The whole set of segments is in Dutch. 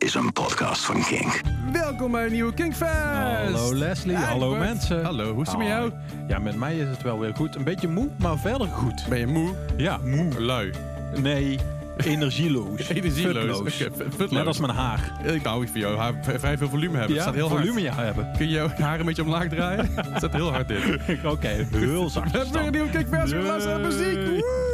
is een podcast van Kink. Welkom bij een nieuwe Kinkfest! Hallo Leslie, Hi, hallo mensen. Hallo, hoe is het met jou? Ja, met mij is het wel weer goed. Een beetje moe, maar verder goed. Ben je moe? Ja, moe. Lui. Nee, energieloos. Energieloos. Futloos. Futloos. Net als mijn haar. Ik hou van jou. Haar vrij veel volume hebben. het Ja, staat heel volume hard. ja hebben. Kun je jouw haar een beetje omlaag draaien? het staat heel hard in. Oké, heel zacht. We hebben weer een nieuwe Kinkfest. We luisteren naar muziek. Woe!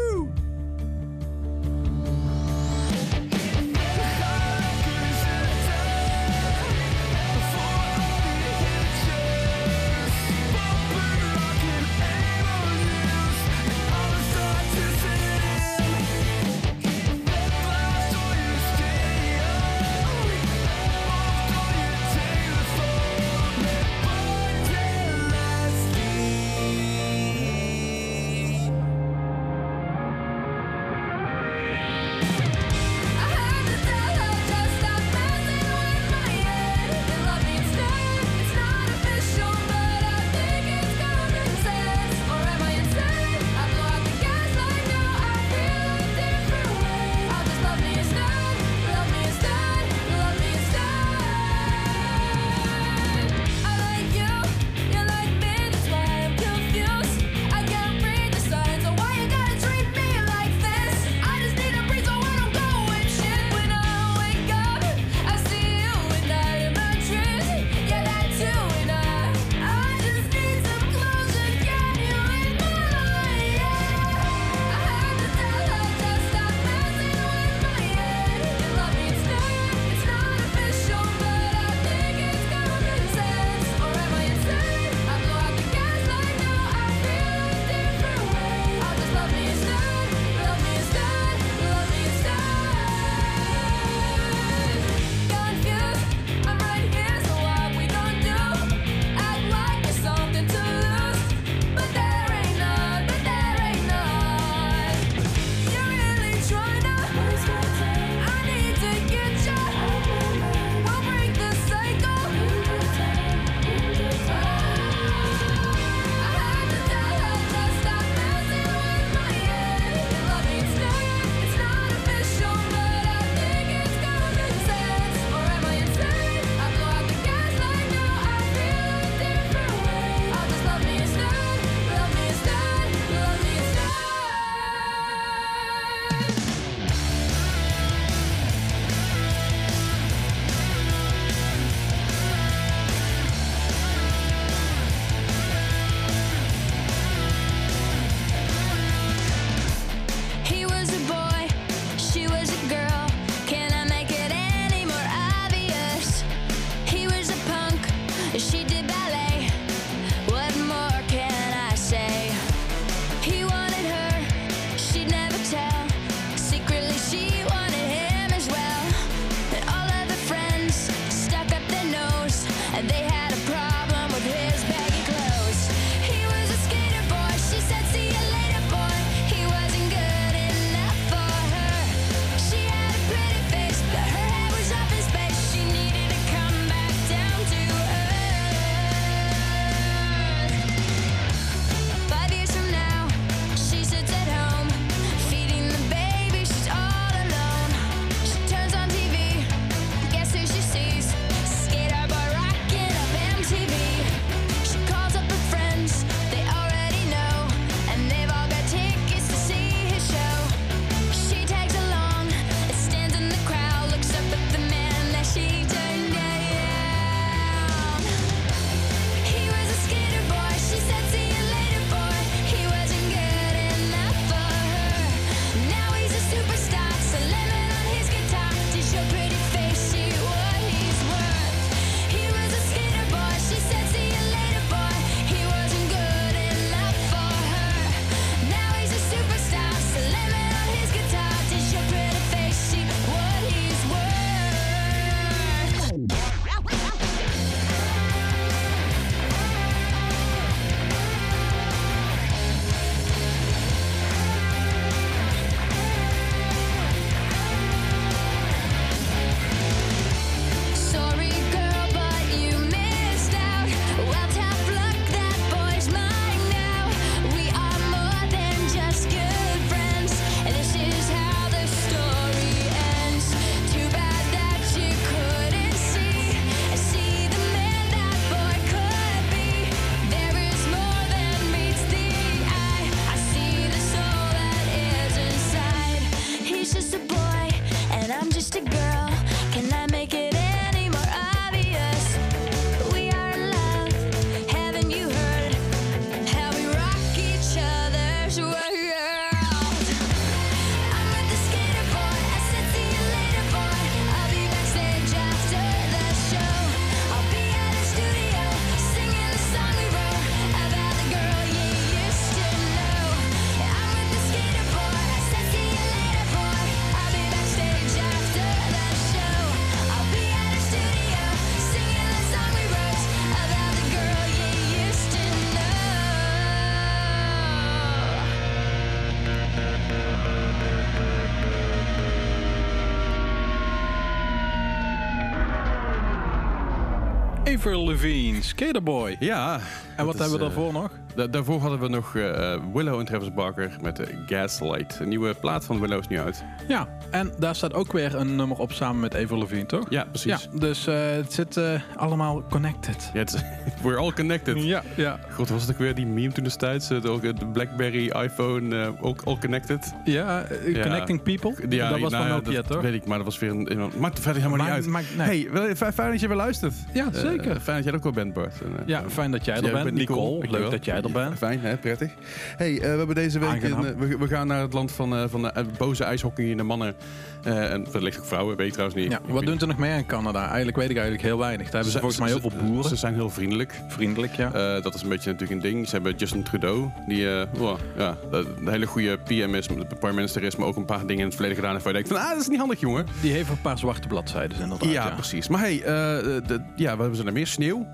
Avril Lavigne, Skaterboy. Ja. En wat hebben we eh, daarvoor nog? Da- daarvoor hadden we nog eh, Willow en Travis Barker met de Gaslight. Een nieuwe plaat van Willow is nu uit. Ja, en daar staat ook weer een nummer op samen met Avril Lavigne, toch? Ja, precies. Ja, dus eh, het zit eh, allemaal connected. Ja, we're all connected. Ja, ja. God, was het ook weer die meme toen destijds? eh, De, de Blackberry, iPhone, eh, ook all connected? Ja, eh, Ja. Connecting People. Ja, dat was nou van ja, Nokia, dat toch? weet ik, maar dat was weer een... een maakt verder helemaal niet uit. nee. Hey, fijn fijn dat je weer luistert. Ja, Eh, zeker. fijn dat jij er ook wel bent, Bart. En, eh, ja, fijn dat jij er bent, bent Nicole. Leuk dat jij Fijn, hè? prettig. Hey, eh, we hebben deze week een, eh, we, we gaan naar het land van, eh, van de boze ijshockey en de mannen. En wellicht ook vrouwen, weet ik trouwens niet. Ja, wat doen ze nog meer in Canada? Eigenlijk weet ik eigenlijk heel weinig. Daar hebben ze volgens mij heel veel boeren. Ze zijn heel vriendelijk. Vriendelijk, ja. Dat is een beetje natuurlijk een ding. Ze hebben Justin Trudeau, die wow, ja, een hele goede PM is, prime minister is, maar ook een paar dingen in het verleden gedaan heeft waar je denkt van, ah, dat is niet handig, jongen. Die heeft een paar zwarte bladzijden inderdaad. Ja, Ja, precies. Maar hey, de, ja, wat hebben ze er meer? Sneeuw?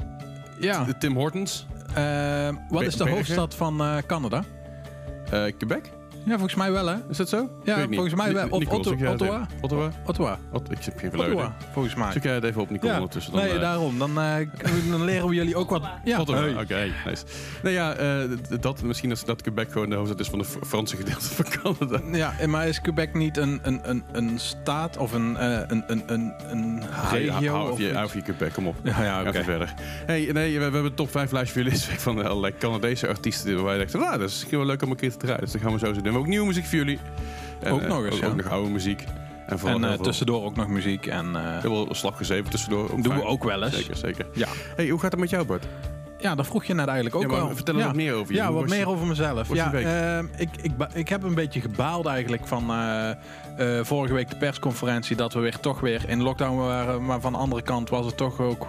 ja. Tim Hortons? Eh, wat is de hoofdstad van eh, Canada? Eh, Quebec? Ja, volgens mij wel, hè? Is dat zo? Ja, ik volgens mij wel. Het Ottawa? Ottawa? Ottawa. Ot- ik heb geen verluiden. Ottawa, volgens mij. Zoek jij het even op, Nicole, Ja. ondertussen. Dan, Nee, eh, daarom. Dan, eh, dan leren we jullie ook wat. Ja, Ottawa, hey. oké, nice. Nou ja, eh, dat, misschien dat, dat Quebec gewoon de hoofdstad is van de Franse gedeelte van Canada. Ja, en maar is Quebec niet een, een, een, een staat of een, eh, een, een, een, een regio? Hou of of je, hou of je Quebec, kom op. Ja, ja, oké. Verder. Hey, nee, we, we hebben een top 5 lijstje van allerlei Canadese artiesten. Waar wij dachten, nou, dat is misschien wel leuk om een keer te draaien. Dus dat gaan we zo zo doen. We hebben ook nieuwe muziek voor jullie. En, Ook eh, nog eens, ook, ja. ook nog oude muziek. En En eh, tussendoor ook nog muziek. En, eh, heel veel gezeven tussendoor. Ook doen we ook wel eens. Zeker, zeker. Ja. Hey, hoe gaat het met jou, Bart? ja, dat vroeg je net eigenlijk ook ja, maar wel. vertel er ja. wat meer over je. Ja, Hoe wat was je- meer over mezelf. was Ja, week? ehm, ik, ik, ik heb een beetje gebaald eigenlijk van eh, eh, vorige week de persconferentie dat we weer toch weer in lockdown waren. Maar van de andere kant was het toch ook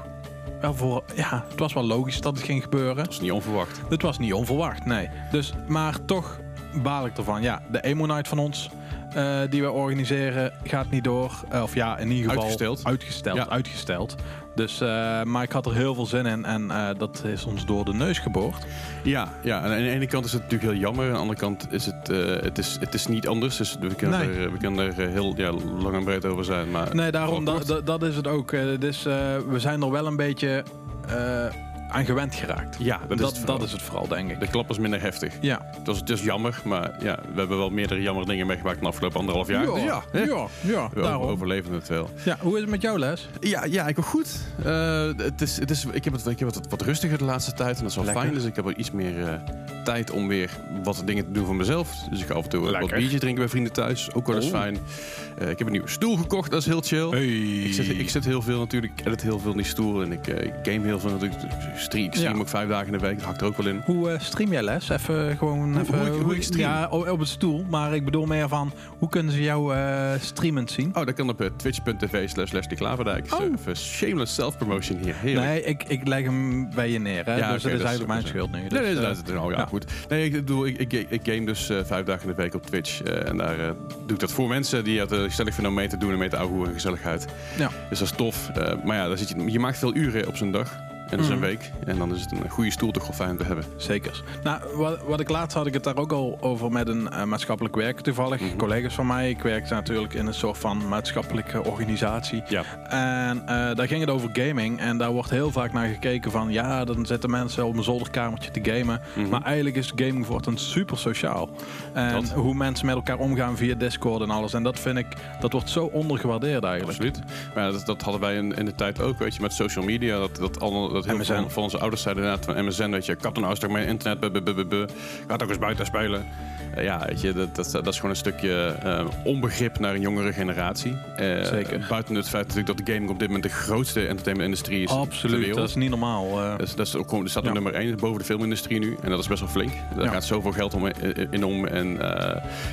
wel voor. Ja, het was wel logisch dat het ging gebeuren. Dat is niet onverwacht. Het was niet onverwacht, nee. Dus, maar toch baal ik ervan. Ja, de Emo Night van ons, eh, die we organiseren, gaat niet door. Eh, of ja, in ieder geval Uitgesteld. Uitgesteld, Ja. uitgesteld. Dus, eh, maar ik had er heel veel zin in en dat is ons door de neus geboord. Ja, ja, en aan de ene kant is het natuurlijk heel jammer. Aan de andere kant is het, het, is, het is niet anders. Dus we kunnen, Nee. er, we kunnen er heel ja, lang en breed over zijn. Maar Nee, daarom, dat, dat, is het ook. Dus we zijn er wel een beetje aan gewend geraakt. Ja, dat, is dat, het vooral. dat is het vooral, denk ik. De klap is minder heftig. Ja. Het was dus jammer, maar ja, we hebben wel meerdere jammere dingen meegemaakt in de afgelopen anderhalf jaar. Dus ja, hè? ja, ja, we daarom. overleven het wel. Ja, hoe is het met jou, Les? Ja, ja ik ook goed. Eh, het is, het is, ik heb het, ik heb het wat rustiger de laatste tijd en dat is wel Lekker. fijn. Dus ik heb wel iets meer eh, tijd om weer wat dingen te doen voor mezelf. Dus ik ga af en toe wat Lekker. biertjes drinken bij vrienden thuis. Ook wel eens Oh. fijn. Eh, ik heb een nieuwe stoel gekocht, dat is heel chill. Hey. Ik zit, ik zit heel veel natuurlijk, ik edit heel veel in die stoel en ik, ik game heel veel natuurlijk. Stream, ik stream Ja. ook vijf dagen in de week, dat hakt er ook wel in. Hoe eh, stream jij les? Even gewoon Hoe- even, hoe ik- hoe ik stream? Ja, op het stoel. Maar ik bedoel meer van, hoe kunnen ze jou eh streamend zien? Oh, dat kan op eh, twitch.tv slash Leslie Klaverdijk. Oh. Even shameless self-promotion hier, heerlijk. Nee, ik, ik leg hem bij je neer. Hè? Ja, dus dat is eigenlijk mijn schuld nu. Nee, Dus, nee, eh, dat is oh, ja, ja. goed. Nee, ik bedoel, ik, ik, ik game dus vijf dagen in de week op Twitch. en daar doe ik dat voor mensen die het gezellig vinden om mee te doen en mee te ouwehoeren en gezelligheid. Ja. Dus dat is tof. Maar ja, daar zit je, je maakt veel uren op zo'n dag. En dat is een Mhm. week. En dan is het een goede stoel toch wel fijn te hebben. Zeker. Nou, wat, wat ik laatst had ik het daar ook al over met een eh, maatschappelijk werk toevallig. Mhm. Collega's van mij. Ik werk natuurlijk in een soort van maatschappelijke organisatie. Ja. En eh, daar ging het over gaming. En daar wordt heel vaak naar gekeken van... Ja, dan zitten mensen op een zolderkamertje te gamen. Mhm. Maar eigenlijk is gaming voor een super sociaal. En Dat. hoe mensen met elkaar omgaan via Discord en alles. En dat vind ik... Dat wordt zo ondergewaardeerd eigenlijk. Absoluut. Maar dat, dat hadden wij in, in de tijd ook, weet je, met social media. Dat, dat, allemaal, dat heel MSN. veel van, onze ouders zeiden inderdaad van MSN, weet je, kat en afstuk met internet, buh. gaat ook eens buiten spelen. Eh, ja, weet je, dat, dat, dat is gewoon een stukje eh, onbegrip naar een jongere generatie. Eh, Zeker. Buiten het feit natuurlijk dat de gaming op dit moment de grootste entertainmentindustrie is Absoluut. Dat is niet normaal. Dat, is, dat is ook gewoon, er staat Ja. op nummer 1 boven de filmindustrie nu. En dat is best wel flink. Daar Ja. gaat zoveel geld om, in, om. En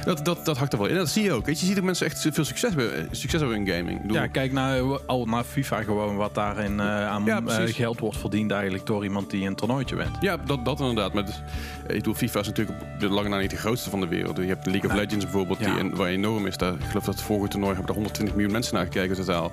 dat, dat, dat hakt er wel in. En dat zie je ook. Weet je, je ziet dat mensen echt veel succes hebben, succes hebben in gaming. Ja, kijk naar, al naar FIFA gewoon wat daarin aan Ja, geld wordt verdiend eigenlijk door iemand die een toernooitje wint. Ja, dat, dat inderdaad. Maar dus, ik bedoel, FIFA is natuurlijk op de lange na niet de grootste van de wereld. Je hebt League of Nee. Legends bijvoorbeeld, Ja. die en, waar enorm is. Daar, ik geloof dat het vorige toernooi hebben er 120 miljoen mensen naar gekeken totaal.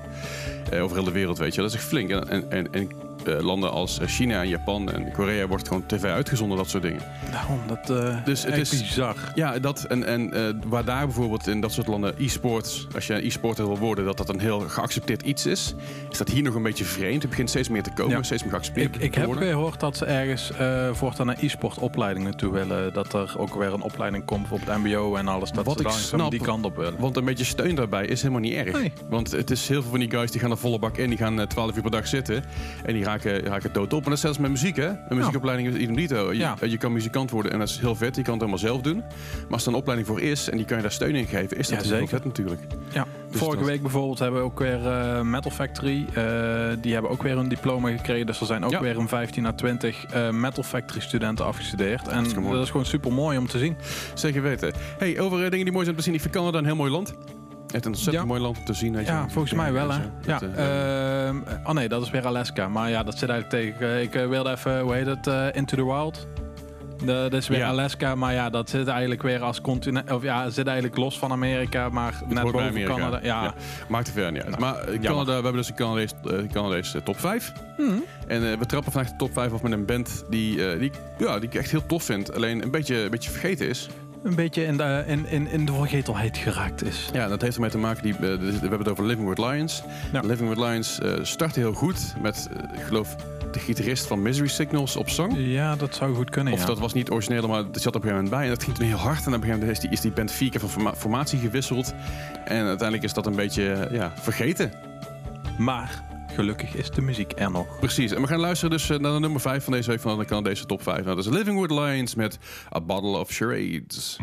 Eh, over heel de wereld, weet je. Dat is echt flink. En, en, en, en landen als China en Japan en Korea wordt gewoon tv uitgezonden, dat soort dingen. Daarom, dat eh Dus het is- bizar. Ja, dat en, en eh, waar daar bijvoorbeeld in dat soort landen e-sports, als je een e-sporter wil worden, dat dat een heel geaccepteerd iets is, is dat hier nog een beetje vreemd. Het begint steeds meer te komen, Ja. steeds meer geaccepteerd Ik, ik te heb worden. gehoord dat ze ergens eh voortaan naar e-sport opleidingen toe willen. Dat er ook weer een opleiding komt op het mbo en alles. Dat Wat ze ik snap- die kant op willen. Want een beetje steun daarbij is helemaal niet erg. Nee. Want het is heel veel van die guys die gaan er volle bak in. Die gaan eh, 12 uur per dag zitten. En die raken, raken dood op. En dat is zelfs met muziek, hè? Een muziekopleiding is idem dito. Je, Ja. je kan muzikant worden en dat is heel vet. Je kan het helemaal zelf doen. Maar als er een opleiding voor is en die kan je daar steun in geven, is dat Ja, heel zeker. vet natuurlijk. Ja. Dus Vorige dat- week bijvoorbeeld hebben we ook weer eh, Metal Factory. eh, die hebben ook weer een diploma gekregen. Dus er zijn ook Ja. weer een 15 à 20 eh, Metal Factory studenten afgestudeerd. En dat is gewoon super mooi om te zien. Zeker weten. Hey, over eh, dingen die mooi zijn te zien. Ik vind Canada een heel mooi land. Het een ontzettend Ja. mooi land om te zien. weet je. Ja, volgens mij wel hè. Ja, eh, ehm, oh nee, dat is weer Alaska. Maar ja, dat zit eigenlijk tegen. eh, ik eh, wilde even, hoe heet het, eh, Into the Wild. Dat is weer Ja. Alaska, maar ja, dat zit eigenlijk weer als continent. Of ja, zit eigenlijk los van Amerika, maar net hoort bij boven Amerika. Canada. Ja. Ja. Maakt er verder niet uit. Nou, maar jammer. Canada, we hebben dus een Canadees, Canadees eh, top 5. Mhm. En we trappen vandaag de top 5 af met een band die, die, ja, die ik echt heel tof vind. Alleen een beetje, een beetje vergeten is. Een beetje in de, in, in, in de vergetelheid geraakt is. Ja, dat heeft ermee te maken. Die, eh, we hebben het over Living with Lions. Ja. Living with Lions eh startte heel goed met, eh, ik geloof, de gitarist van Misery Signals op zang. Ja, dat zou goed kunnen. Of ja. dat was niet origineel, maar het zat op een gegeven moment bij. En dat ging toen heel hard. En op een gegeven moment is die, is die band vier keer van forma- formatie gewisseld. En uiteindelijk is dat een beetje ja, vergeten. Maar gelukkig is de muziek er nog. Precies. En we gaan luisteren dus eh, naar de nummer 5 van deze week van de Canadese top 5. Nou, dat is Living with Lions met A Bottle of Charades.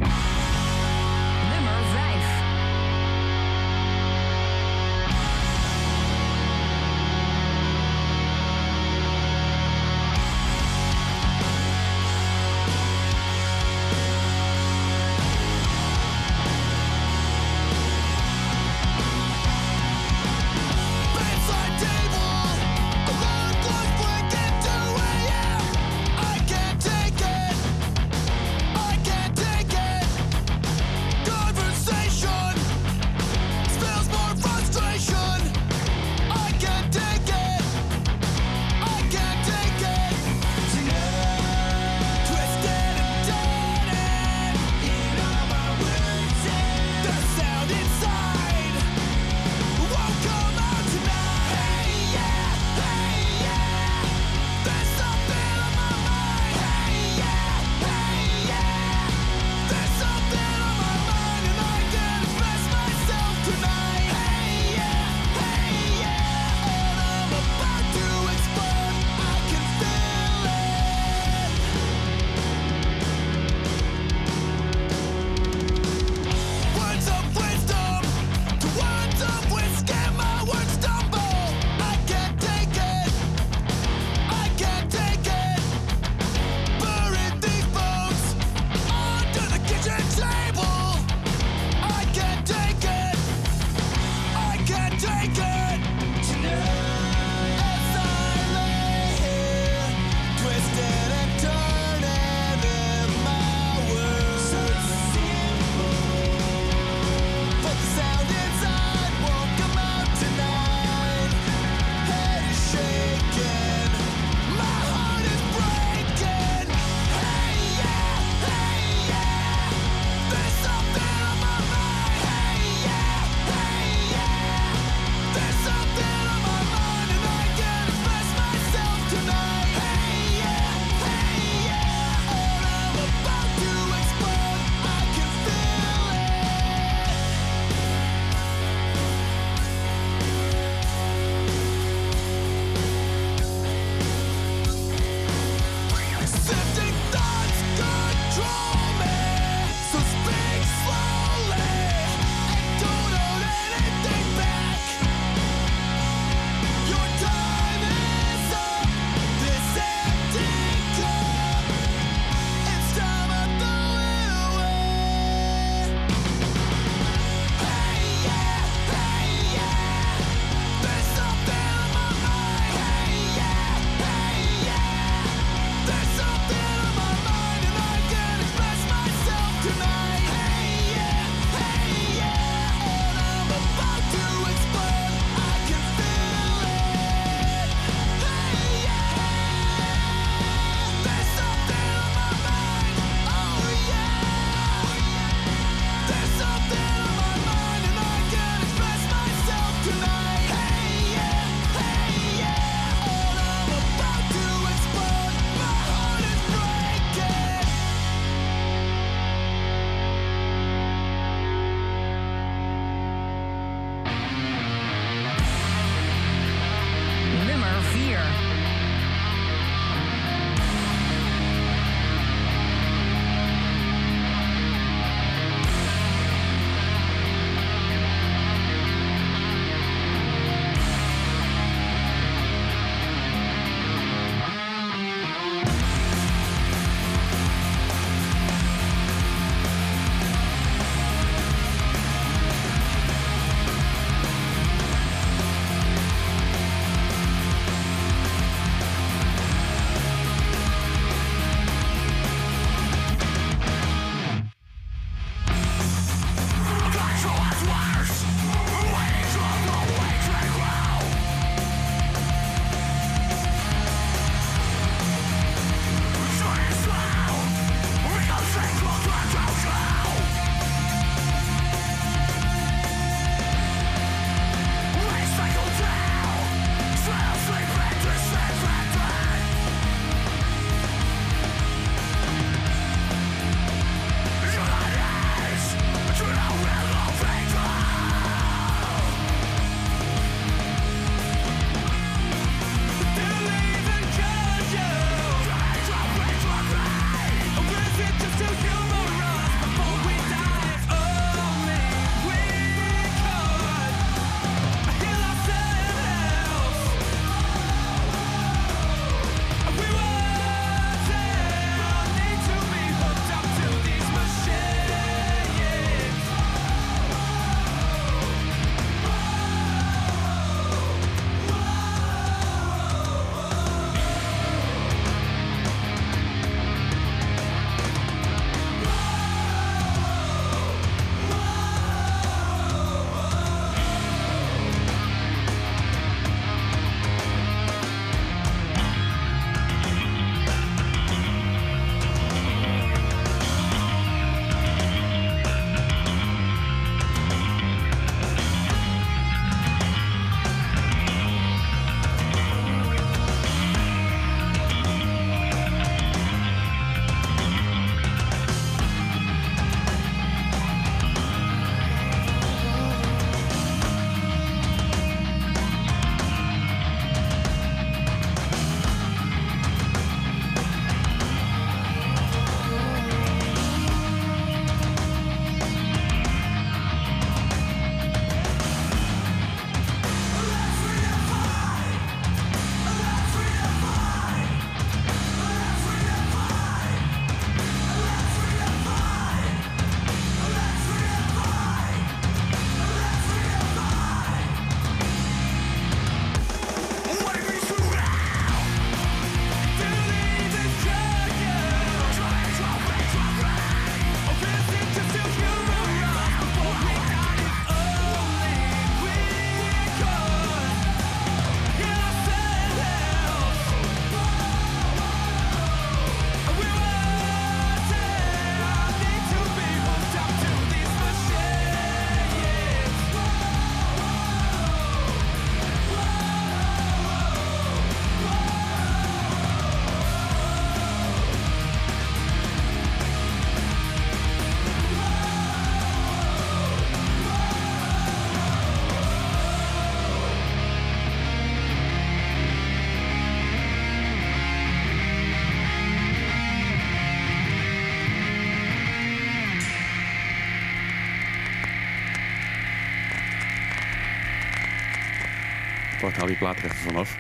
Die plaat er even vanaf.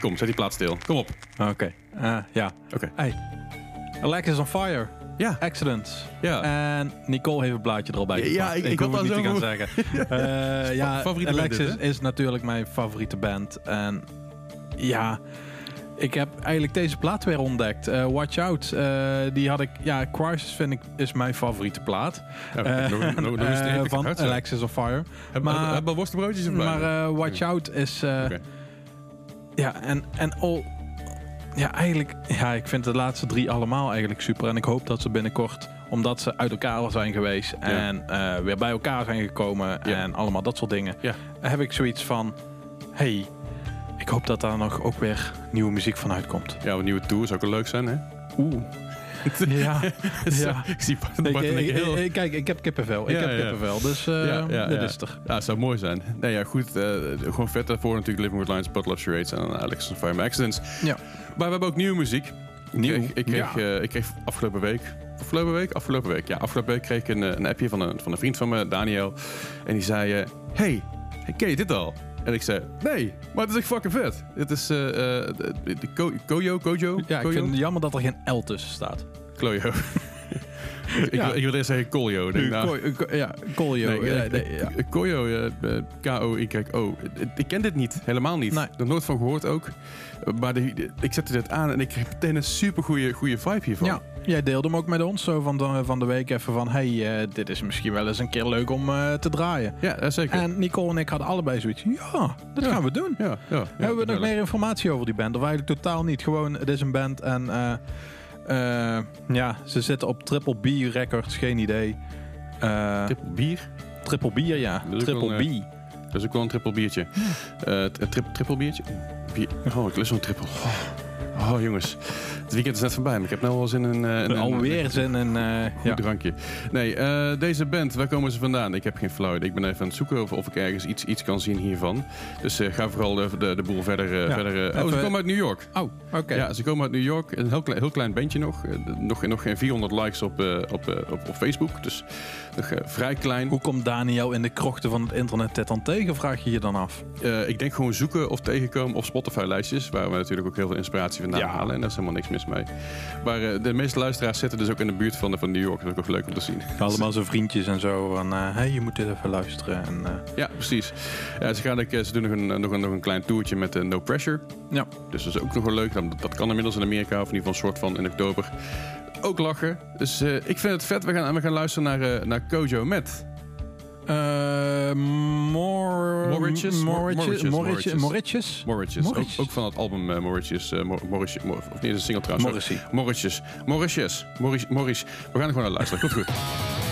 Kom, zet die plaat stil. Kom op. Oké. Eh, ja. Oké. Hey. Alexis on Fire. Ja. Accidents. Ja. En Nicole heeft een blaadje er al bij Ja, gepakt. ik- ik hoef het niet te gaan zeggen. Eh, ja, favoriete band Alexis is natuurlijk mijn favoriete band. En ja, ik heb eigenlijk deze plaat weer ontdekt. Eh, Watch Out. eh, die had ik... Ja, Crisis vind ik is mijn favoriete plaat. Ja, eens eh, even van hard. Alexis on Fire. Heb, maar- heb, heb worstenbroodjes? Maar eh, Watch Out is... Ja, en, en all... Ja, eigenlijk... Ja, ik vind de laatste drie allemaal eigenlijk super. En ik hoop dat ze binnenkort... Omdat ze uit elkaar zijn geweest. En weer bij elkaar zijn gekomen. Ja. En allemaal dat soort dingen. Heb ik zoiets van... Hey, ik hoop dat daar nog ook weer nieuwe muziek van uitkomt. Ja, een nieuwe tour zou ook wel leuk zijn, hè? Oeh. Ja, ja. Ik zie Bart Ik, heel... ik- kijk, ik heb kippenvel. Ik Ja, heb ja. kippenvel, dus eh dit is er. Ja, het zou mooi zijn. Nee, ja, goed. eh, gewoon vet daarvoor natuurlijk Living with Lines, Bottle of Charades en Alex on Fire Accidents. Ja. Maar we hebben ook nieuwe muziek. Nieuw? Ik kreeg, ik, kreeg, Ja. eh, ik kreeg afgelopen week... Afgelopen week? Afgelopen week. Ja, afgelopen week kreeg ik een, een appje van een, van een vriend van me, Daniel. En die zei... hey, ken je dit al? En ik zei, nee, maar het is echt fucking vet. Het is eh eh, de, de Ko- Koyo, Kojo? Ja, ik vind het jammer dat er geen L tussen staat. Klojo. Ik, Ja. wil, ik wil eerst zeggen Denk, nou, Ko- ja, Koljo. Nee, ja, nee, ja. Koyo, eh, K-O-Y-O. Eh, Ik ken dit niet, helemaal niet. Er nooit van gehoord ook. Maar de- ik zette dit aan en ik kreeg meteen een super goede vibe hiervan. Ja, jij deelde hem ook met ons zo van de, van de week even van... hey, eh, dit is misschien wel eens een keer leuk om eh, te draaien. ja zeker. En Nicole en ik hadden allebei zoiets. Ja, dat Ja. gaan we doen. ja, ja, Hebben we nog meer informatie over die band? Of eigenlijk totaal niet. Gewoon, het is een band en... eh, eh, ja, ze zitten op Triple B Records, geen idee. Eh, Triple bier? triple B, ja. Dat Triple wel een, B. Dat is ook wel een triple biertje. Eh, een tri- triple biertje? Bier. Oh, ik lust zo'n triple. Oh. Oh, jongens. Het weekend is net voorbij, maar ik heb nou wel zin in een... in een- Alweer zin in... eh, Goed ja. drankje. Nee, eh, deze band, waar komen ze vandaan? Ik heb geen flauw idee. Ik ben even aan het zoeken of, of ik ergens iets, iets kan zien hiervan. Dus eh, ga vooral de, de, de boel verder... eh, Ja. verder eh, oh, ze komen uit New York. Oh, oké. Ja, ze komen uit New York. Een heel klein, heel klein bandje nog. Eh, nog. Nog geen 400 likes op, eh, op, eh, op, op Facebook. Dus nog eh, vrij klein. Hoe komt Daniel in de krochten van het internet dit dan tegen, vraag je je dan af. Eh, ik denk gewoon zoeken of tegenkomen op Spotify-lijstjes. Waar we natuurlijk ook heel veel inspiratie vandaan Ja. halen. En daar is helemaal niks mis mee. Maar eh, de meeste luisteraars zitten dus ook in de buurt van, van New York. Dat is ook leuk om te zien. Allemaal zijn vriendjes en zo. Van, eh, hey, je moet dit even luisteren. En, eh, Ja, precies. Ja, ze, gaan, ze doen nog een, nog, een, nog een klein toertje met No Pressure. ja. Dus dat is ook nog wel leuk. Dat, dat kan inmiddels in Amerika, of in ieder geval een soort van in oktober. Ook lachen. Dus ik vind het vet. We gaan, we gaan luisteren naar, naar Kojo met. Eh, Mor... Morritjes? Morritjes? Morritjes. Ook, van het album eh Morritjes. eh, Mor- Morritjes Mor- of niet, een single trouwens. Morrissey. Morritjes. Morritjes. Morris, Morris. We gaan er gewoon naar luisteren. Goed, goed.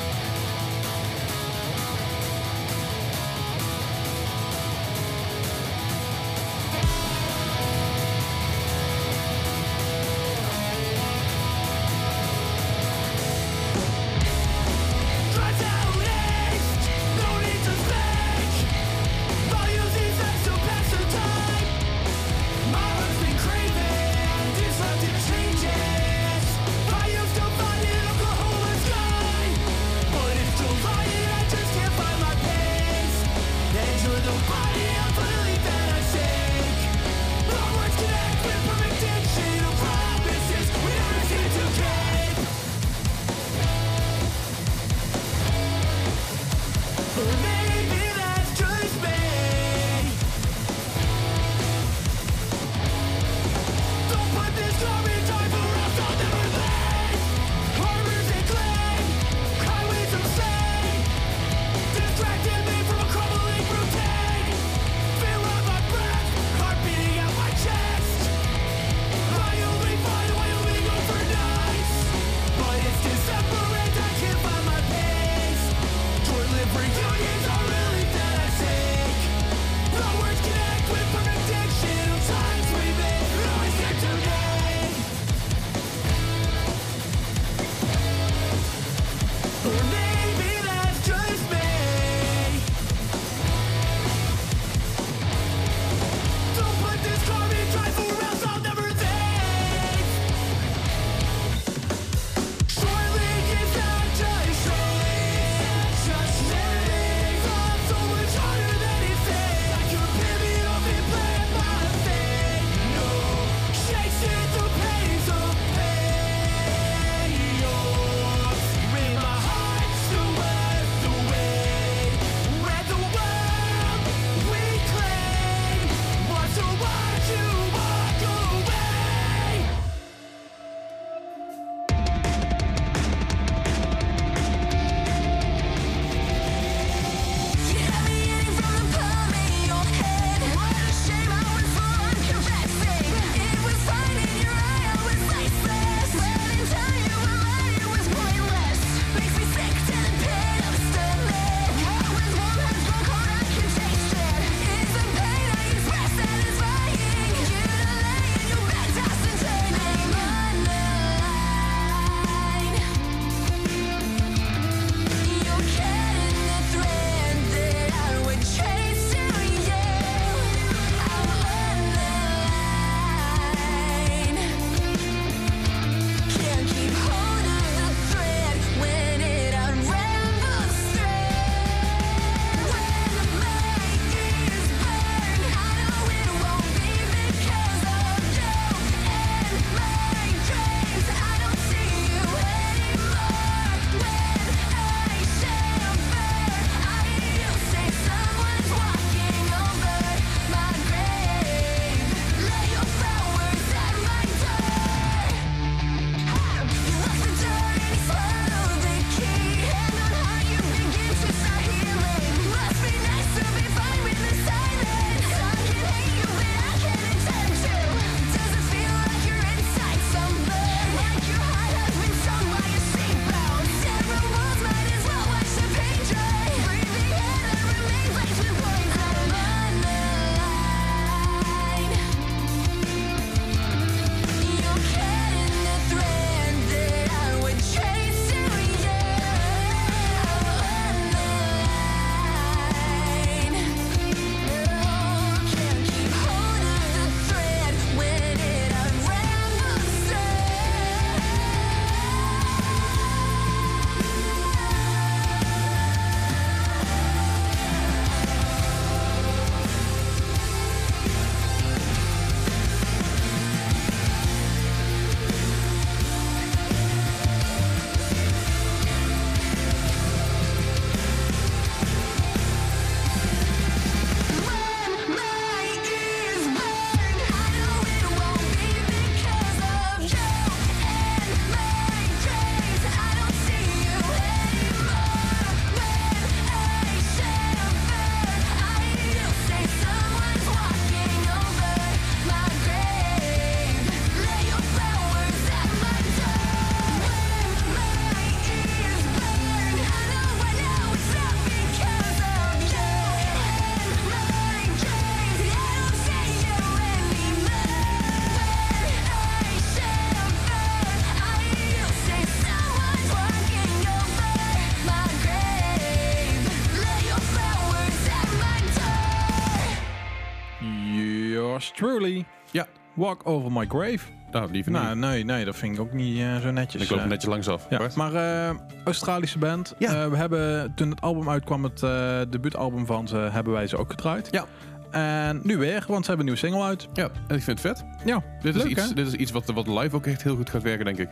Truly, Ja, Walk Over My Grave. nou, liever niet. Nou, nee, nee, dat vind ik ook niet eh, zo netjes. ik loop eh. er netjes langs af. Ja, maar eh, Australische band. Ja. Eh, we hebben, toen het album uitkwam, het eh, debuutalbum van ze, hebben wij ze ook gedraaid. Ja. En nu weer, want ze hebben een nieuwe single uit. Ja, en ik vind het vet. Ja, Dit is, leuk iets, dit is iets wat, wat live ook echt heel goed gaat werken, denk ik.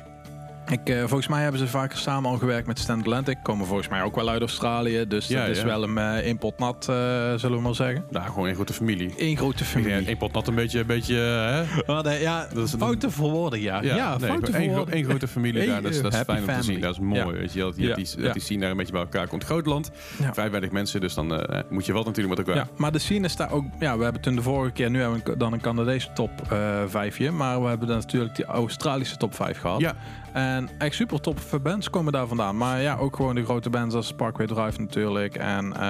Ik, eh, volgens mij hebben ze vaker samen al gewerkt met Stand Atlantic. Komen volgens mij ook wel uit Australië. Dus Ja, dat is ja. wel een eh, een pot nat, eh, zullen we maar zeggen. Nou, gewoon een grote familie. Eén grote familie. Eén pot nat een beetje, een beetje hè? Oh, nee, ja, Dat is een- foute verwoorden, ja. Ja, nee, foute gewoon één, gro- verwoorden. één grote familie daar. Dat is, dat is fijn om te zien. Dat is mooi. Ja. Weet je, dat, Ja, die, dat ja. die scene daar een beetje bij elkaar komt. Groot land, Ja. vrij weinig mensen. Dus dan eh, moet je wel natuurlijk met elkaar. Ja, maar de scene is daar ook. Ja, we hebben toen de vorige keer, nu hebben we dan een Canadese top eh vijfje. Maar we hebben dan natuurlijk die Australische top 5 gehad. Ja. En echt super top bands komen daar vandaan. Maar ja, ook gewoon de grote bands als Parkway Drive natuurlijk. En eh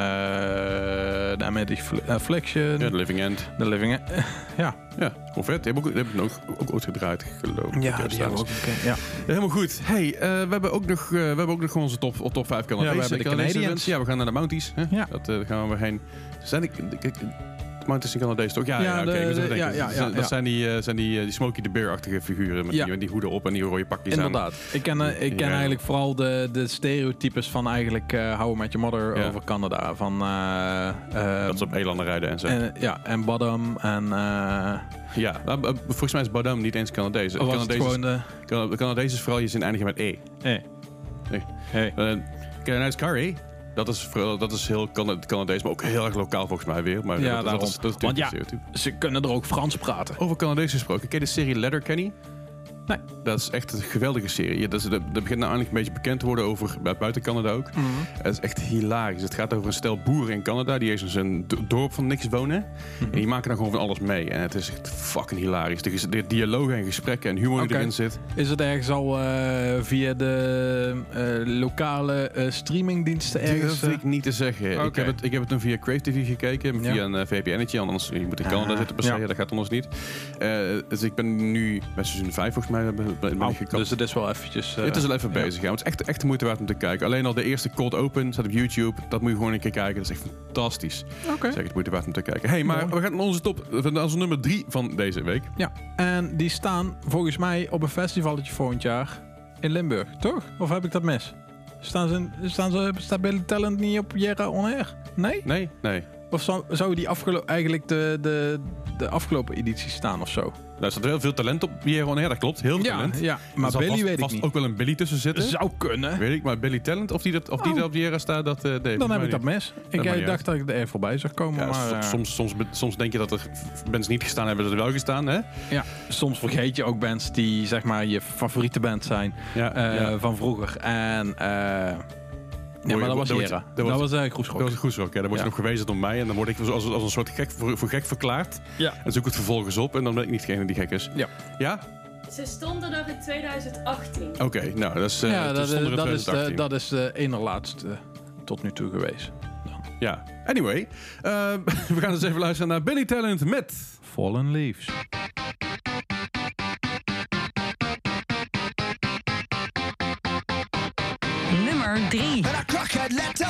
de Amity Affliction. Ja, The Living End. The Living... ja. Ja, gewoon vet. Die hebben ook, die hebben ook, ook ooit gedraaid, geloof ik. Ja, die hebben we ook. Ja. Helemaal goed. Hey, eh, we hebben ook nog, eh, we hebben ook nog onze top, top 5 Canadese. Ja, we hebben de Canadians. Ja, we gaan naar de Mounties. Hè? Ja. Dat eh, daar gaan we weer heen. Zijn ik, ik, ik- de Mounties in Canadese toch? Ja, Ja, ja, oké. de- denken. ja, ja, Dat ja, zijn- Dat ja. zijn die, eh, zijn die, eh, die Smokey the Bear-achtige figuren met, Ja. die, met die hoeden op en die rode pakjes aan. Inderdaad. Ik ken, eh, ik ken Ja. eigenlijk vooral de, de stereotypes van eigenlijk eh How I Met Your Mother Ja. over Canada. Van, eh, eh, Dat ze op elanden rijden en zo. en, ja, en Bottom en... eh, ja, nou, eh, volgens mij is Badam niet eens Canadees. Canadees is- gewoon de... Cana- de Canadees is vooral je zin eindigen met E. Hey. Nee. Hey. Uh, Canadisch curry. Dat is, dat is heel Cana- Canadees, maar ook heel erg lokaal volgens mij weer. Maar Ja, dat, is- dat, daarom. is, dat is Want natuurlijk ja, een stereotype. Ze kunnen er ook Frans praten. Over Canadees gesproken. Ken je de serie Letterkenny? Nee. Dat is echt een geweldige serie. Ja, dat, is, dat, dat begint nou eindelijk een beetje bekend te worden over bu- buiten Canada ook. Het is echt hilarisch. Het gaat over een stel boeren in Canada die eens in een dorp van niks wonen. En die maken dan gewoon van alles mee. En het is echt fucking hilarisch. De, de dialogen en gesprekken en humor die erin zit. Is het ergens al eh, via de eh, lokale eh, streamingdiensten ergens? durf eh? ik niet te zeggen. Ik, heb het, ik heb het toen via Crave TV gekeken. Via Ja. een VPN'tje. Anders je moet in Canada Ah, zitten per se. ja. Dat gaat anders niet. Dus ik ben nu bij seizoen 5 volgens mij ben, ben Oh, ik gekapt. dus het is wel eventjes... eh, het is al even ja. bezig. Ja. Het is echt, echt de moeite waard om te kijken. Alleen al de eerste Cold Open staat op YouTube. Dat moet je gewoon een keer kijken. Dat is echt fantastisch. Oké. Dat is echt de moeite waard om te kijken. Hey, maar Mooi. we gaan naar onze top. Naar onze nummer 3 van deze week. Ja, en die staan volgens mij op een festivalletje volgend jaar in Limburg, toch? Of heb ik dat mis? Staan ze, staan ze, staat Billy Talent niet op Jera On Air? Nee? Nee? Nee. Of zou, zou die eigenlijk de, de, de afgelopen editie staan of zo? Daar staat heel veel talent op. On Air, dat klopt. Heel veel talent. ja, maar Er Billy vast, weet ik vast niet. ook wel een Billy tussen zitten. Zou kunnen. Weet ik, maar Billy Talent, of die, dat, of die Oh. er op era staat, dat uh, Dan heb ik dat mis. Ik eh, dacht dat ik er voorbij zag komen. Ja, maar, soms, eh, soms, soms, soms denk je dat er bands niet gestaan hebben, dat er wel gestaan, hè? ja, soms vergeet je ook bands die zeg maar je favoriete band zijn Ja, ja. van vroeger. En ja, maar dat was Jera. dat Dat, wordt- was uh, Dat Groesrock. was goed zo. Ja, dan word je Ja. nog gewezen door mij en dan word ik als, als een soort gek voor, voor gek verklaard. Ja. En zoek het vervolgens op en dan ben ik niet degene die gek is. Ja. Ja? Ze stonden er in 2018. Oké, nou, dat is... eh, ja, dat, dat, is de, 2018. dat is de ene laatste tot nu toe geweest. Ja. Anyway, eh, we gaan dus even luisteren naar Billy Talent met... Fallen Leaves. And a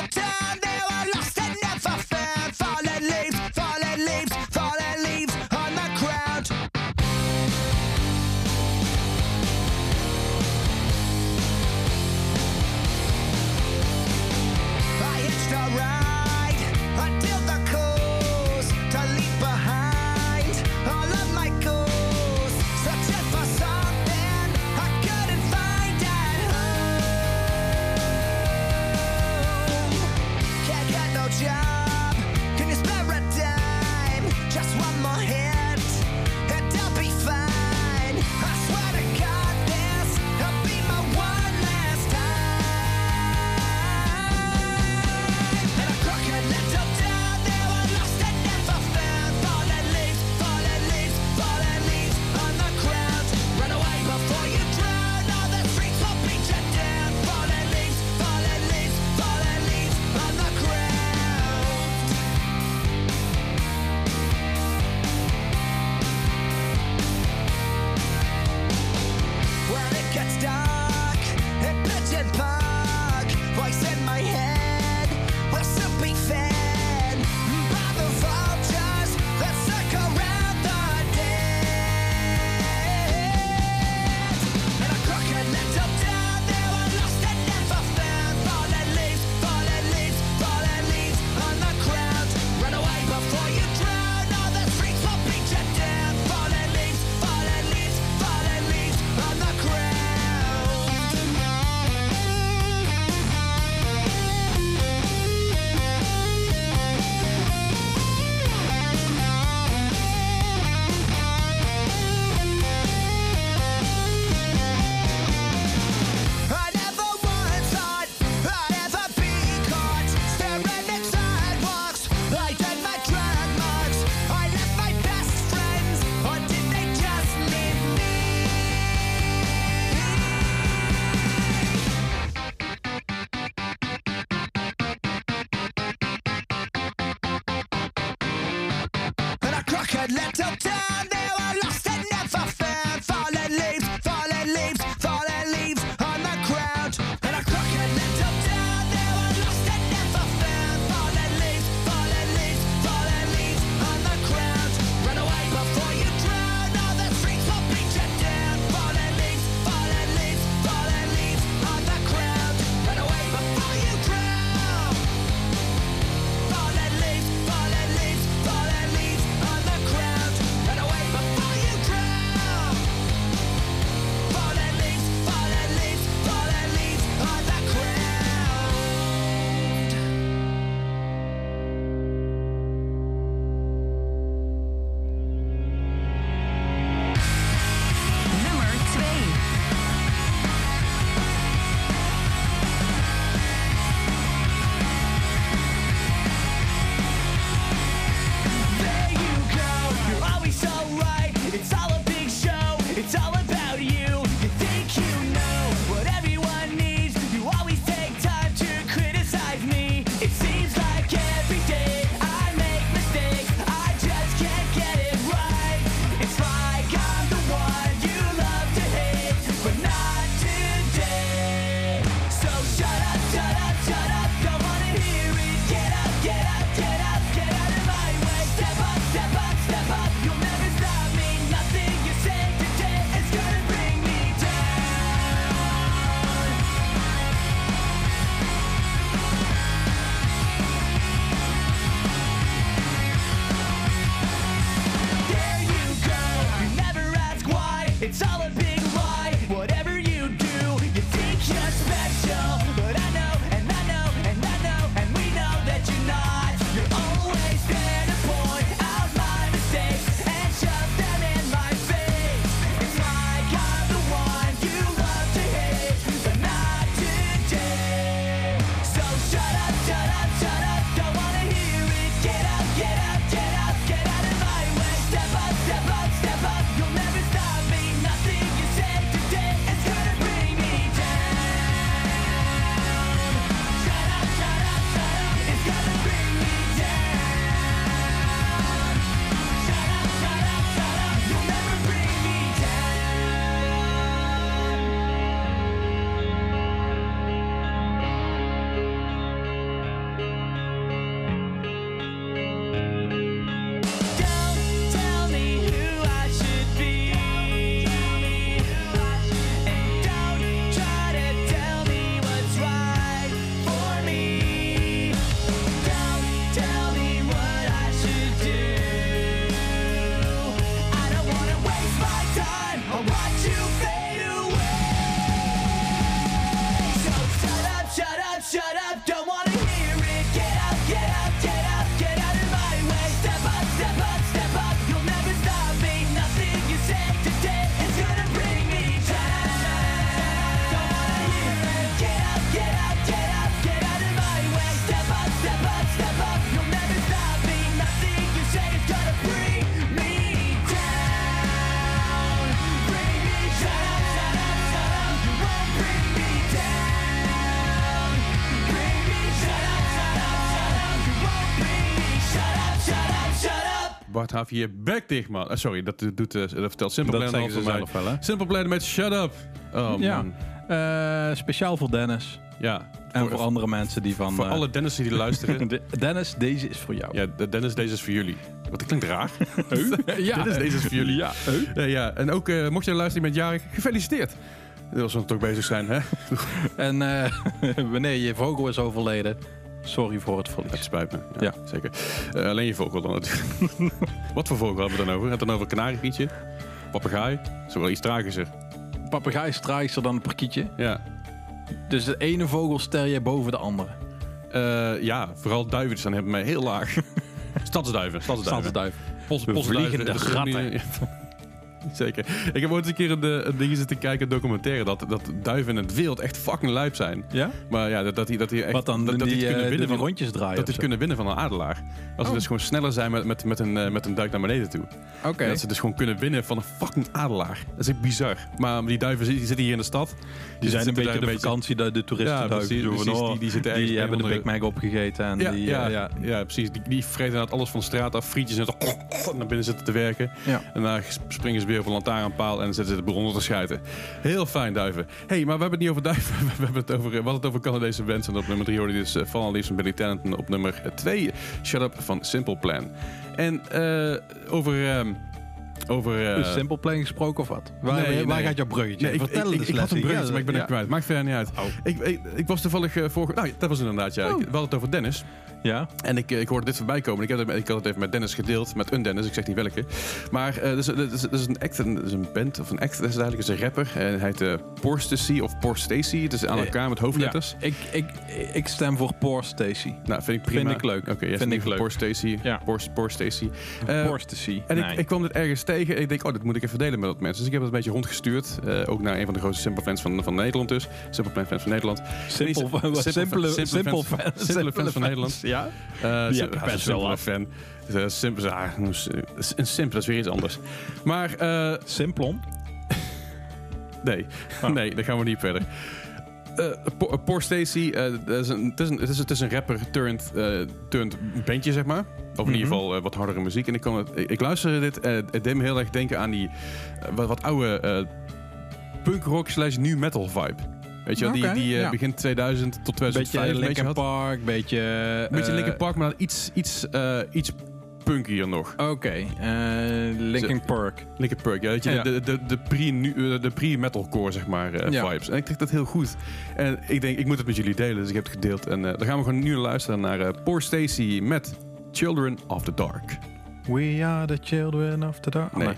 have je back dicht, man. Eh, sorry, dat, doet, eh, dat vertelt Simple dat Plan Simple Plan met Shut Up. Oh, ja. Eh, speciaal voor Dennis. Ja. En voor, andere mensen die van... Voor alle Dennis die luisteren. Dennis, deze is voor jou. Ja, de Dennis, deze is voor jullie. Wat klinkt raar. ja. Deze is voor jullie. Ja. Ja. En ook, mocht je luisteren met jarig, gefeliciteerd. Als we toch bezig zijn, hè? en wanneer je vogel is overleden, Sorry voor het verlies. Het spijt me. Ja, zeker. Eh, alleen je vogel dan natuurlijk. Wat voor vogel hebben we dan over? Het dan over kanariepietje? Papegaai? Dat is wel iets tragischer. Papegaai is tragischer dan een parkietje? Ja. Dus de ene vogel stel je boven de andere? Eh, ja, vooral duiven staan hebben mij heel laag. stadsduiven, stadsduiven. Stadsduiven. Pos, de gratten. Zeker. Ik heb ooit een keer een, eh, een ding zitten kijken, een documentaire, dat, dat duiven in het wild echt fucking lijp zijn. Ja? Maar ja, dat, dat die, dat die echt... Wat dan? dat, dat die, die kunnen eh, winnen van rondjes draaien Dat die kunnen winnen van een adelaar. Als ze Oh. dus gewoon sneller zijn met, met, met, een, eh, met een duik naar beneden toe. Oké. Dat ze dus gewoon kunnen winnen van een fucking adelaar. Dat is echt bizar. Maar die duiven die zitten hier in de stad. Die zijn een beetje daar de vakantie, de, de toeristen Ja, precies, precies. oh, Die- die zitten die hebben de Big Mac opgegeten. En Ja, die, ja, ja, ja, precies. Die, die vreten alles van de straat af. Frietjes en zo naar binnen zitten te werken. En daarna springen ze weer op een lantaarnpaal en dan zitten ze de bron te schuiten. Heel fijn, duiven. hey, maar we hebben het niet over duiven. We hebben het over, we hadden het over Canadese bands. En op nummer 3 hoorde je dus Van Liefst van Billy Talent. En op nummer 2 Shut Up van Simple Plan. En eh, over... ehm, over eh, Simple Plan gesproken of wat? Waar, Nee, waar nee. gaat jouw bruggetje? Nee, ik, Vertel ik, ik, ik had een bruggetje, maar ik ben Ja, het kwijt. Maakt verder niet uit. Oh. Ik, was toevallig uh, vorige... Nou, dat was inderdaad, ja. Ik, we hadden het over Dennis. Ja? En ik, ik hoorde dit voorbij komen. Ik, heb het, ik had het even met Dennis gedeeld. Met een Dennis, ik zeg niet welke. Maar uh, dat, is, dat, is, dat is een act, een, is een band of een act. Dat is eigenlijk is een rapper. En hij heet uh, Porstacy of Porstacy. Het is aan elkaar met hoofdletters. Ja, ik, ik, ik stem voor Poor Stacy. Nou, vind ik prima. Vind ik leuk. Oké, okay, vind ik leuk. Porstacy. Ja. Porstacy. Uh, Porstacy. En nee. ik, ik kwam dit ergens tegen. En ik denk, oh, dit moet ik even delen met dat mensen. Dus ik heb het een beetje rondgestuurd. Uh, ook naar een van de grootste Simple fans van, van Nederland dus. Simple fans van Nederland. Simple, simpele fans, simpele fans van Nederland. Ja? Uh, Die heb ik best wel af. fan. Uh, simpel, ah, een simpel, dat is weer iets anders. Maar... Uh, Simplon? nee, oh. nee, daar gaan we niet verder. Uh, Poor Stacy, uh, is een, het, is een, het, is, een rapper turned, uh, turned bandje, zeg maar. Of in mm -hmm. ieder geval uh, wat hardere muziek. En ik, kon het, ik, ik luisterde dit en het deed me heel erg denken aan die wat, wat oude punk rock slash nu metal vibe. Weet je wel, okay, die, die ja. begin 2000 tot 2005 beetje Linkin Park, beetje... Beetje Linkin Park, maar dan iets, iets, iets punkier nog. Oké, okay. uh, Linkin Park. Linkin Park, ja. Weet je, ja. de, de, de, pre, de pre-metalcore, zeg maar, uh, ja. vibes. En ik trek dat heel goed. En ik denk, ik moet het met jullie delen, dus ik heb het gedeeld. En uh, dan gaan we gewoon nu luisteren naar uh, Poor Stacy met Children of the Dark. We are the children of the dark. Nee.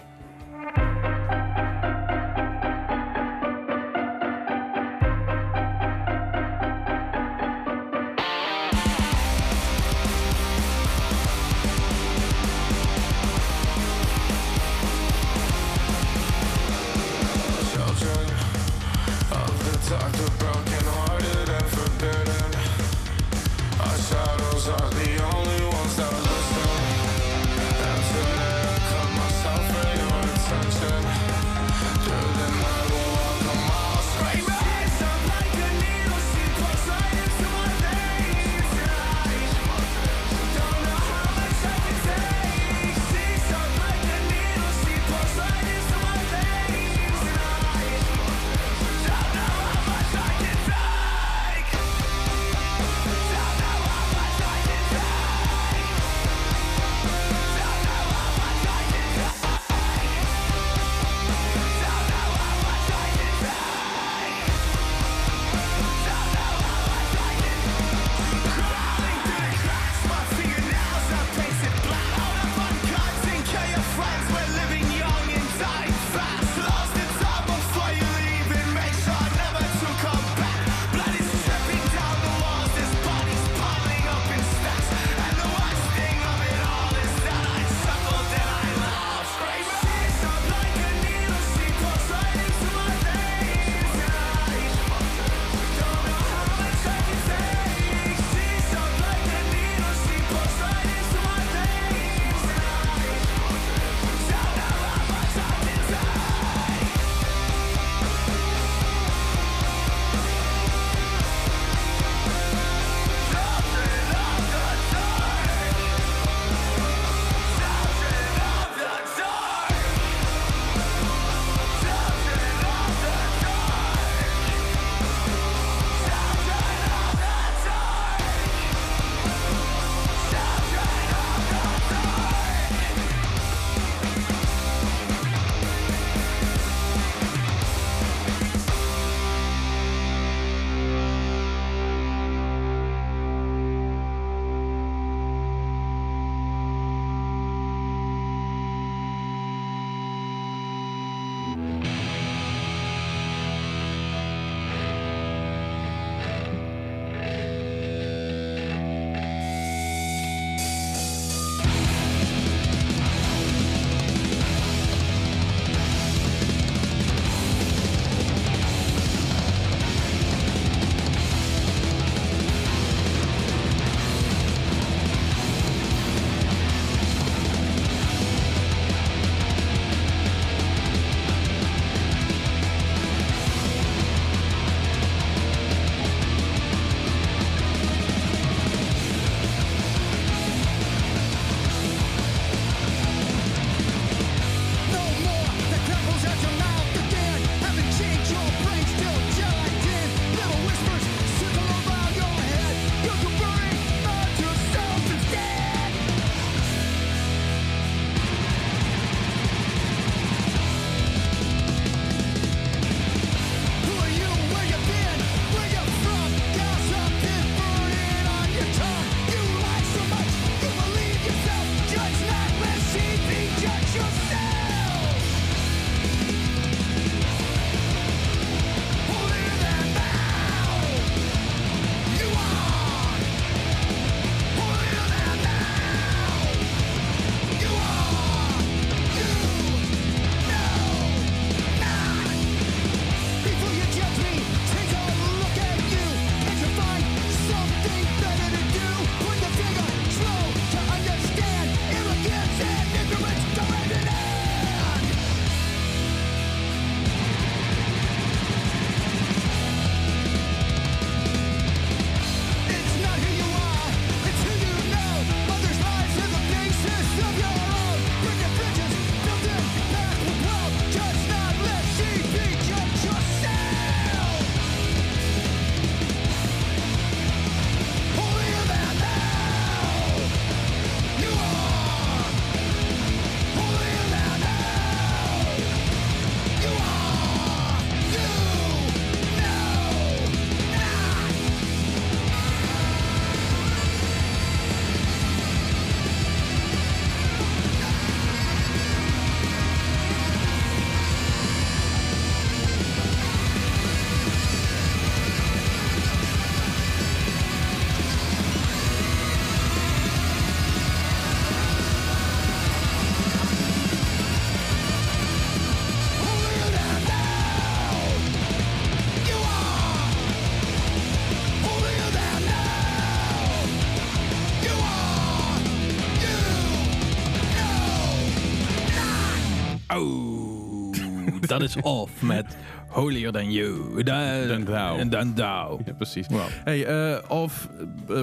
Dat is off met Holier Than You. Da- Than Thou. Than Thou. Ja, precies. Wow. Hey, eh, of eh,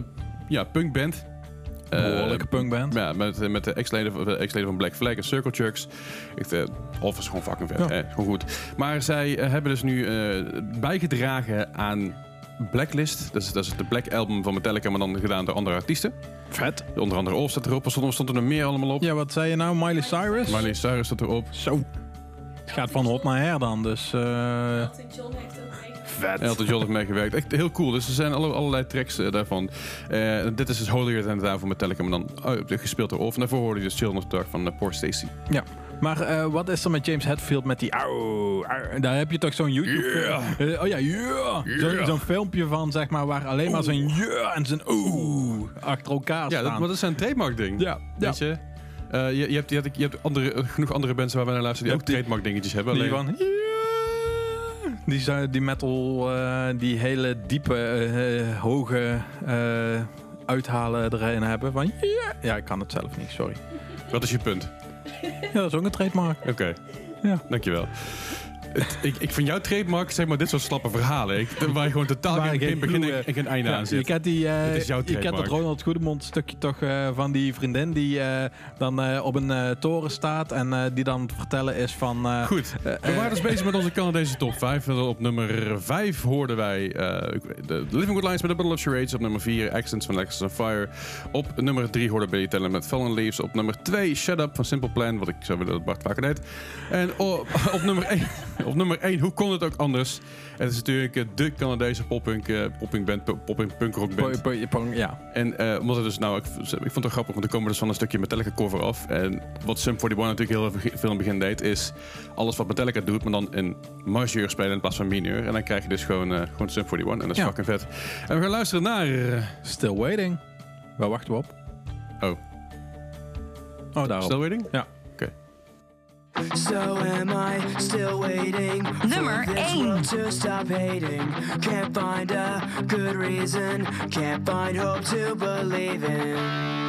ja, punkband. Eh, Behoorlijke punkband. Ja, met, eh, met de ex-leden van, de ex-leden van Black Flag en Circle Jerks. Ik, eh, of is gewoon fucking vet. Ja. hè, gewoon goed. Maar zij eh, hebben dus nu eh, bijgedragen aan Blacklist. Dat is, dat is de Black Album van Metallica, maar dan gedaan door andere artiesten. Vet. Onder andere Off staat erop. Er stond, stond er nog meer allemaal op. Ja, wat zei je nou? Miley Cyrus? Miley Cyrus staat erop. Zo. Het gaat van hot naar her dan, dus... eh, Elton John heeft ook meegewerkt. vet. Elton John heeft meegewerkt. Echt heel cool. Dus er zijn alle, allerlei tracks eh, daarvan. Eh, dit is dus Holier Than Thou van Metallica, maar dan oh, gespeeld door Off. En daarvoor hoorde je dus Children of Dark van uh, Poor Stacy. Ja. Maar eh, wat is er met James Hetfield met die... Auw, auw, daar heb je toch zo'n YouTube... Yeah. eh, oh ja, yeah. Zo'n Yeah. zo'n filmpje van, zeg maar, waar alleen maar zo'n yeah en zo'n oeh achter elkaar Ja, staan. dat, maar dat is een trademark ding. Ja, ja. Weet je? Eh, je, je hebt, je hebt, je hebt andere, genoeg andere bands waar we naar luisteren die Ja, ook trademark dingetjes hebben. Die Alleen, van... Yeah. Die, zijn- die metal, die hele diepe, hoge uithalen erin hebben. Van yeah. Ja, ik kan het zelf niet, sorry. Wat is je punt? Ja, dat is ook een trademark. Oké, Ja. dankjewel. Het, ik, ik vind jouw trademark, zeg maar, dit soort slappe verhalen. Ik, waar je gewoon totaal geen, geen begin en, en geen einde Ja, aan je zit. kent, die, eh, Dit is jouw je kent dat trademark. Ronald Goedemond stukje toch eh, van die vriendin die eh, dan eh, op een eh, toren staat en eh, die dan vertellen is van... eh, Goed, eh, we waren dus bezig met onze Canadese top 5. Op nummer 5 hoorden wij eh, ik de Living Good Lines met The Battle of Charades. Op nummer 4 Accents van Lexus on Fire. Op nummer 3 hoorden Billy Talent met Fallen Leaves. Op nummer 2 Shut Up van Simple Plan, wat ik zou willen dat Bart vaker deed. En op, op, nummer 1, op nummer 1, hoe kon het ook anders? Het is natuurlijk eh, de Canadese poppunk, eh, popping band, po- popping punkrock band. po- po- po- ja. En eh, omdat het dus nou, ik, ik vond het grappig, want er komen dus van een stukje Metallica cover af. En wat Sum 41 natuurlijk heel veel in het begin deed, is alles wat Metallica doet, maar dan in majeur spelen in plaats van mineur. En dan krijg je dus gewoon, gewoon Sum 41 en dat is Ja. fucking vet. En we gaan luisteren naar... Still waiting. Waar wachten we op? oh, Oh, daarop. Still Waiting? Ja. So am I still waiting Nummer for this world to stop hating? Can't find a good reason, can't find hope to believe in.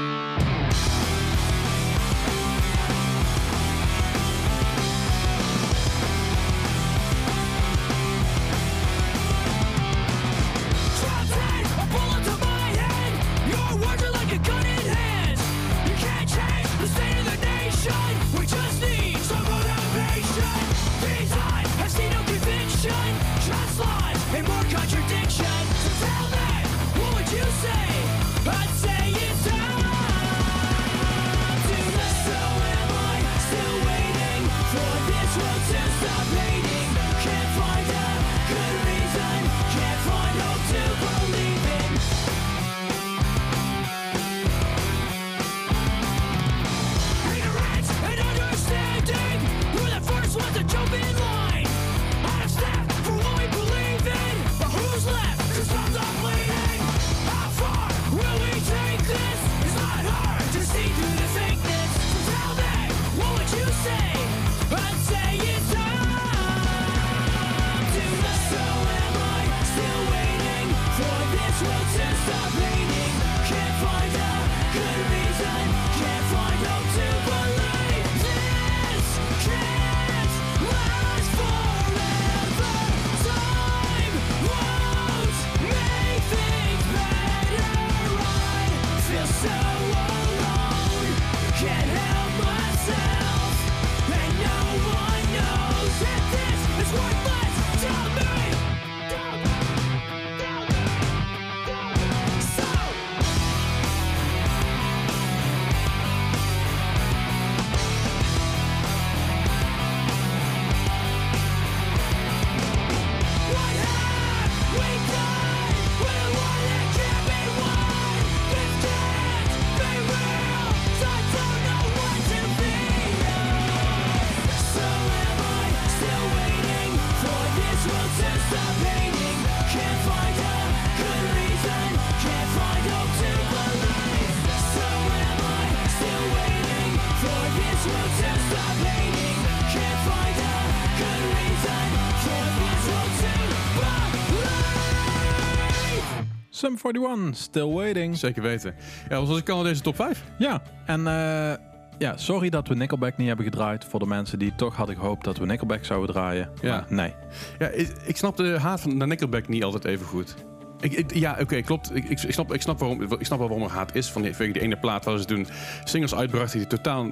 Sum 41, Still Waiting. Zeker weten. Ja, dat was onze Canadese top 5. Ja, en eh, ja, sorry dat we Nickelback niet hebben gedraaid. Voor de mensen die toch hadden gehoopt dat we Nickelback zouden draaien. Ja. Maar nee. Ja, ik, ik snap de haat van naar Nickelback niet altijd even goed. Ik, ik- ja, oké, klopt. Ik, ik, ik snap, ik, snap waarom, ik snap wel waarom er haat is van die, die ene plaat waar ze toen singles uitbrachten die totaal,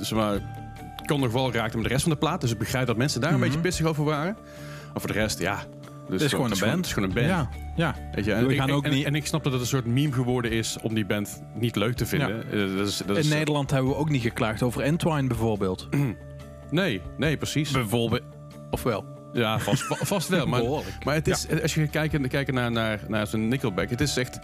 zeg maar, kon nog wel raakten met de rest van de plaat. Dus ik begrijp dat mensen daar een beetje pissig over waren. Maar voor de rest, ja. Dus Het is gewoon een band. Het is gewoon een band. Ja, ja. Weet je, en, We ik, gaan en- ook en- niet- en ik snap dat het een soort meme geworden is om die band niet leuk te vinden. Eh, Dat is, dat is, In Nederland hebben we ook niet geklaagd over Entwine bijvoorbeeld. Nee, nee, precies. bijvoorbeeld. Ofwel. Ja, vast, va- vast wel. Maar, maar het is, als je kijkt kijken naar, naar, naar zo'n Nickelback, het is echt...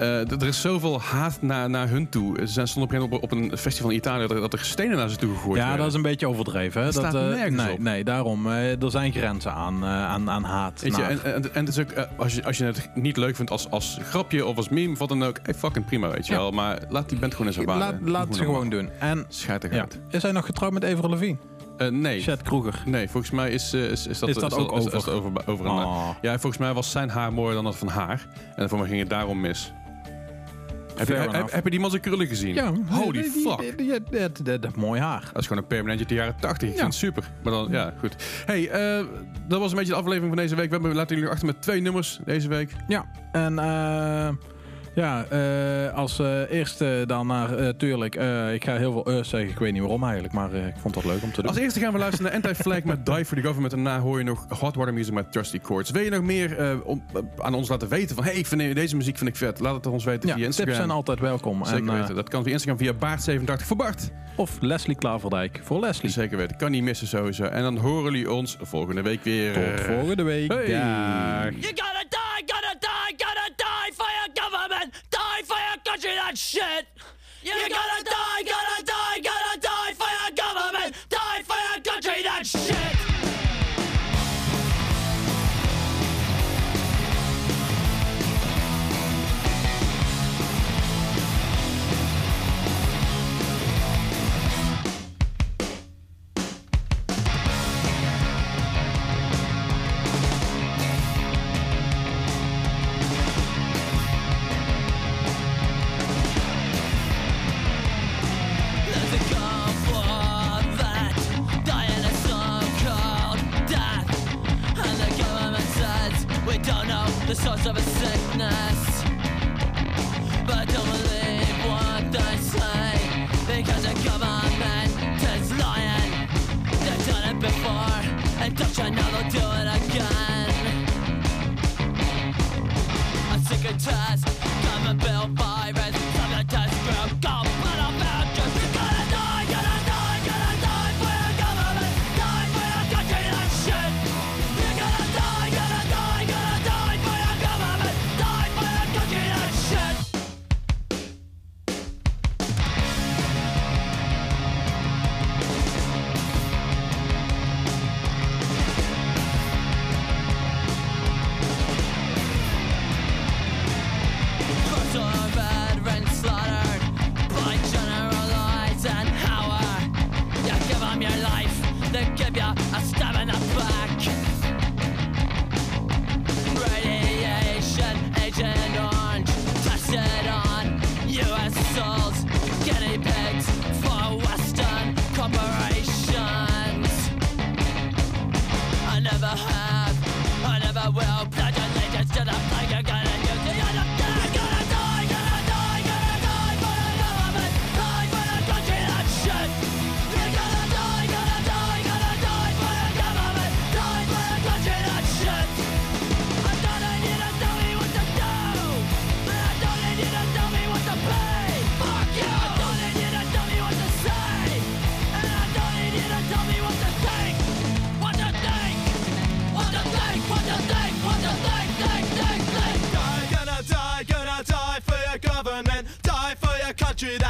eh, er is zoveel haat naar, naar hun toe. Ze zijn stonden op een, gegeven moment op, een festival in Italië dat er, stenen naar ze toe gegooid Ja, werden. dat is een beetje overdreven. Hè? Dat, staat eh, nergens nee, op. nee, daarom. eh, er zijn grenzen aan, aan, aan haat. Weet je, en, en, en het is ook, als, je, als je het niet leuk vindt als, als grapje of als meme, wat dan ook, hey, fucking prima, weet je Ja. wel. Maar laat die band gewoon in zijn waarde. laat, laat ze gewoon doen. En Schijt ja. is hij nog getrouwd met Lavigne? Eh, nee. Chet Kroeger. Nee, volgens mij is, is, is dat, Is dat ook is- is over? dat over, over Oh. Ja, volgens mij was zijn haar mooier dan dat van haar. En voor mij ging het daarom mis. Heb je, Fair heb, enough. heb je die man zijn krullen gezien? Ja, Holy die- fuck. die- die- die- Dat mooi haar. Dat is gewoon een permanentje uit de jaren 80. Ik Ja. vind het super. Maar dan, ja, goed. Hey, eh, dat was een beetje de aflevering van deze week. We hebben, laten jullie achter met twee nummers deze week. Ja, en eh, ja, eh, als eh, eerste dan naar, eh, tuurlijk, eh, ik ga heel veel eh zeggen, ik weet niet waarom eigenlijk, maar eh, ik vond dat leuk om te doen. Als eerste gaan we luisteren naar Anti-Flag met Die for the Government. En daarna hoor je nog Hot Water Music met Trusty Chords. Wil je nog meer eh, om, aan ons laten weten van... hey, ik vind deze muziek vind ik vet. Laat het ons weten ja, via Instagram. tips zijn altijd welkom. Zeker En, weten. Dat kan via Instagram via Baart87 voor Bart. of Leslie Klaverdijk voor Leslie. Zeker weten. Kan niet missen sowieso. En dan horen jullie ons volgende week weer. Tot volgende week. Hey. Dag. Shit. You gotta die, gotta die, nice.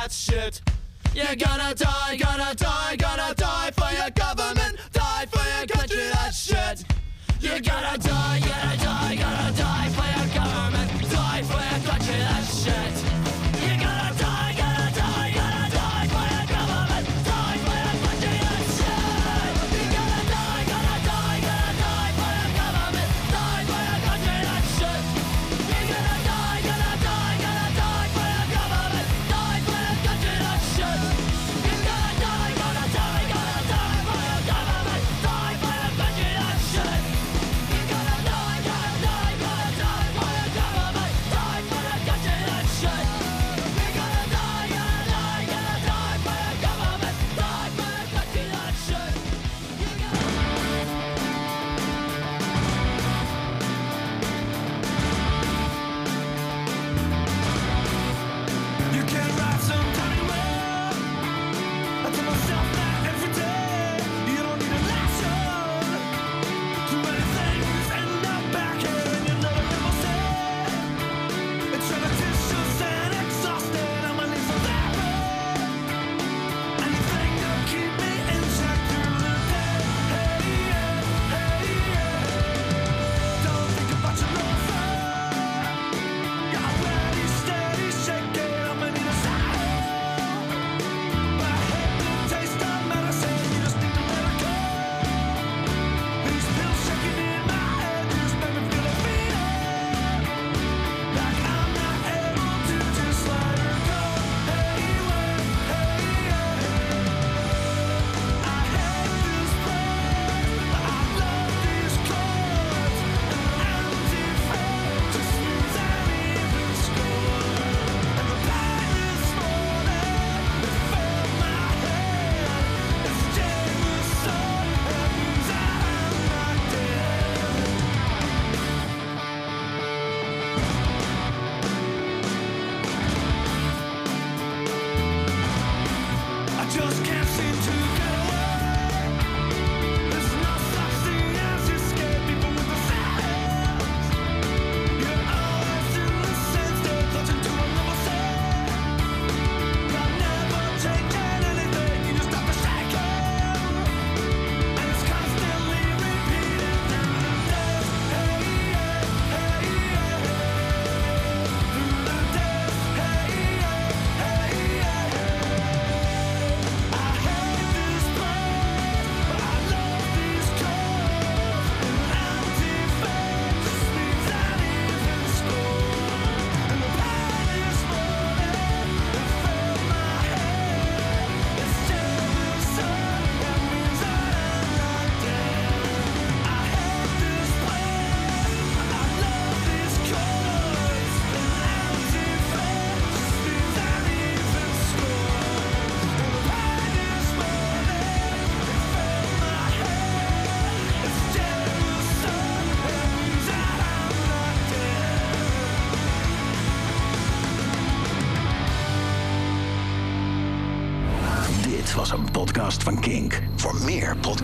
That's shit. You're gonna die. Gonna die. Gonna die for your government. Die for your country. that shit. You're gonna die.